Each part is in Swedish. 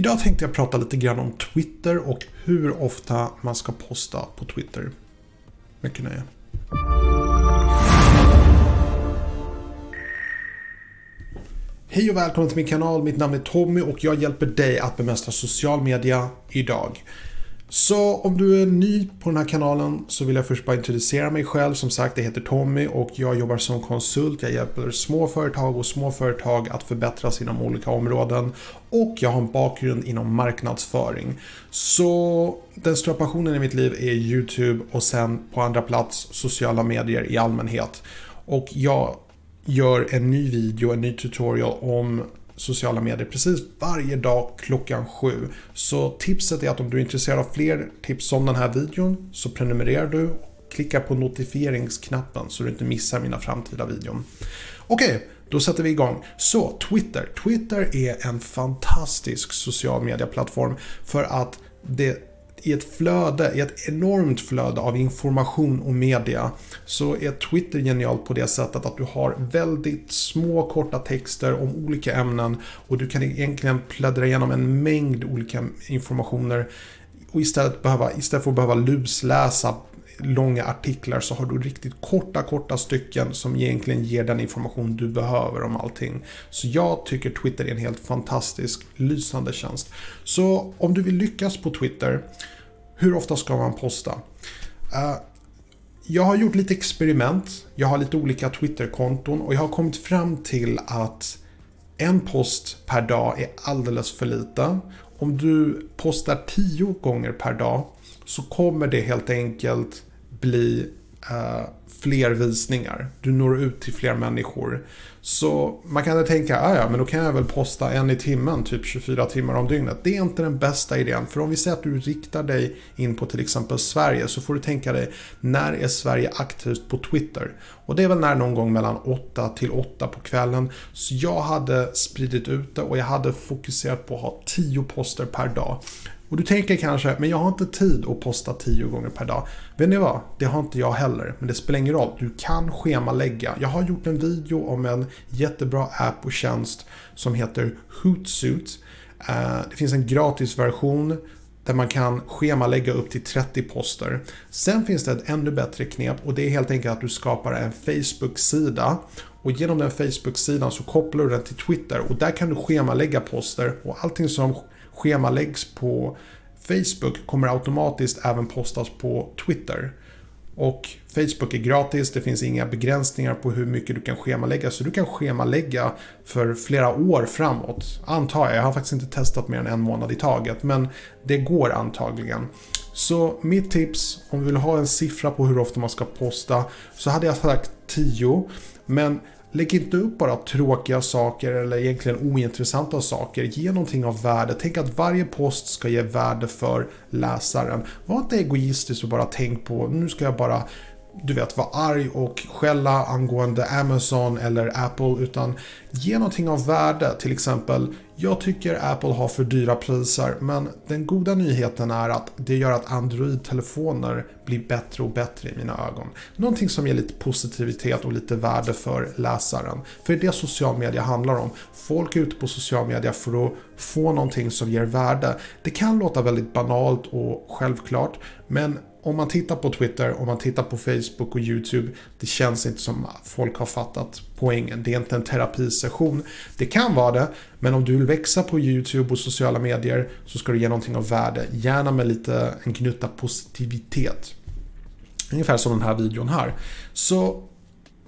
Idag tänkte jag prata lite grann om Twitter och hur ofta man ska posta på Twitter. Mycket nöje. Hej och välkommen till min kanal. Mitt namn är Tommy och jag hjälper dig att bemästra social media idag. Så om du är ny på den här kanalen så vill jag först bara introducera mig själv. Som sagt, jag heter Tommy och jag jobbar som konsult. Jag hjälper små företag och små företag att förbättras inom olika områden. Och jag har en bakgrund inom marknadsföring. Så den stora passionen i mitt liv är YouTube och sen på andra plats sociala medier i allmänhet. Och jag gör en ny video, en ny tutorial om sociala medier precis varje dag klockan sju. Så tipset är att om du är intresserad av fler tips om den här videon så prenumererar du och klickar på notifieringsknappen så du inte missar mina framtida videon. Okej, då sätter vi igång. Så Twitter. Twitter är en fantastisk social media-plattform för att det i ett flöde, i ett enormt flöde av information och media så är Twitter genialt på det sättet att du har väldigt små korta texter om olika ämnen och du kan egentligen pläddra igenom en mängd olika informationer och istället, behöva, istället för att behöva lusläsa långa artiklar så har du riktigt korta, korta stycken som egentligen ger den information du behöver om allting. Så jag tycker Twitter är en helt fantastisk, lysande tjänst. Så om du vill lyckas på Twitter, hur ofta ska man posta? Uh, jag har gjort lite experiment. Jag har lite olika Twitterkonton och jag har kommit fram till att en post per dag är alldeles för lite. Om du postar tio gånger per dag så kommer det helt enkelt bli eh, fler visningar. Du når ut till fler människor. Så man kan tänka, ah, ja men då kan jag väl posta en i timmen, typ 24 timmar om dygnet. Det är inte den bästa idén. För om vi säger att du riktar dig in på till exempel Sverige så får du tänka dig, när är Sverige aktivt på Twitter? Och det är väl när någon gång mellan 8 till 8 på kvällen. Så jag hade spridit ut det och jag hade fokuserat på att ha 10 poster per dag. Och du tänker kanske, men jag har inte tid att posta 10 gånger per dag. Vet ni vad? Det har inte jag heller. Men det spelar ingen roll. Du kan schemalägga. Jag har gjort en video om en jättebra app och tjänst som heter Hootsuite. Eh, det finns en gratisversion där man kan schemalägga upp till 30 poster. Sen finns det ett ännu bättre knep och det är helt enkelt att du skapar en Facebook-sida och genom den Facebook-sidan så kopplar du den till Twitter och där kan du schemalägga poster och allting som schemaläggs på Facebook kommer automatiskt även postas på Twitter. Och Facebook är gratis, det finns inga begränsningar på hur mycket du kan schemalägga. Så du kan schemalägga för flera år framåt. Antar jag, jag har faktiskt inte testat mer än en månad i taget. Men det går antagligen. Så mitt tips, om du vill ha en siffra på hur ofta man ska posta, så hade jag sagt 10. Men Lägg inte upp bara tråkiga saker eller egentligen ointressanta saker. Ge någonting av värde. Tänk att varje post ska ge värde för läsaren. Var inte egoistisk och bara tänk på nu ska jag bara du vet, vara arg och skälla angående Amazon eller Apple utan ge någonting av värde. Till exempel, jag tycker Apple har för dyra priser men den goda nyheten är att det gör att Android-telefoner blir bättre och bättre i mina ögon. Någonting som ger lite positivitet och lite värde för läsaren. För det är det social media handlar om. Folk är ute på social media för att få någonting som ger värde. Det kan låta väldigt banalt och självklart men om man tittar på Twitter, om man tittar på Facebook och YouTube, det känns inte som att folk har fattat poängen. Det är inte en terapisession. Det kan vara det, men om du vill växa på YouTube och sociala medier så ska du ge någonting av värde. Gärna med lite en gnutta positivitet. Ungefär som den här videon här. Så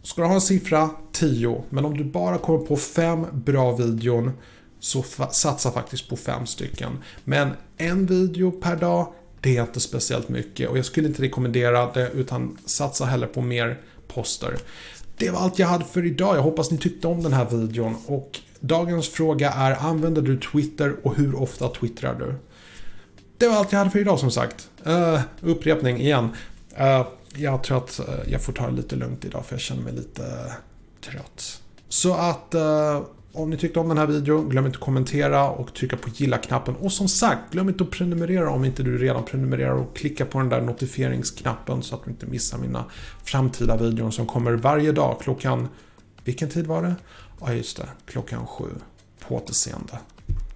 ska du ha en siffra 10, men om du bara kommer på 5 bra videon så satsa faktiskt på 5 stycken. Men en video per dag det är inte speciellt mycket och jag skulle inte rekommendera det utan satsa hellre på mer poster. Det var allt jag hade för idag. Jag hoppas ni tyckte om den här videon och dagens fråga är använder du Twitter och hur ofta twittrar du? Det var allt jag hade för idag som sagt. Uh, upprepning igen. Uh, jag tror att eh, jag får ta det lite lugnt idag för jag känner mig lite trött. Så att om ni tyckte om den här videon, glöm inte att kommentera och trycka på gilla-knappen. Och som sagt, glöm inte att prenumerera om inte du redan prenumererar och klicka på den där notifieringsknappen så att du inte missar mina framtida videor som kommer varje dag klockan... Vilken tid var det? Ja, just det. Klockan sju. På återseende.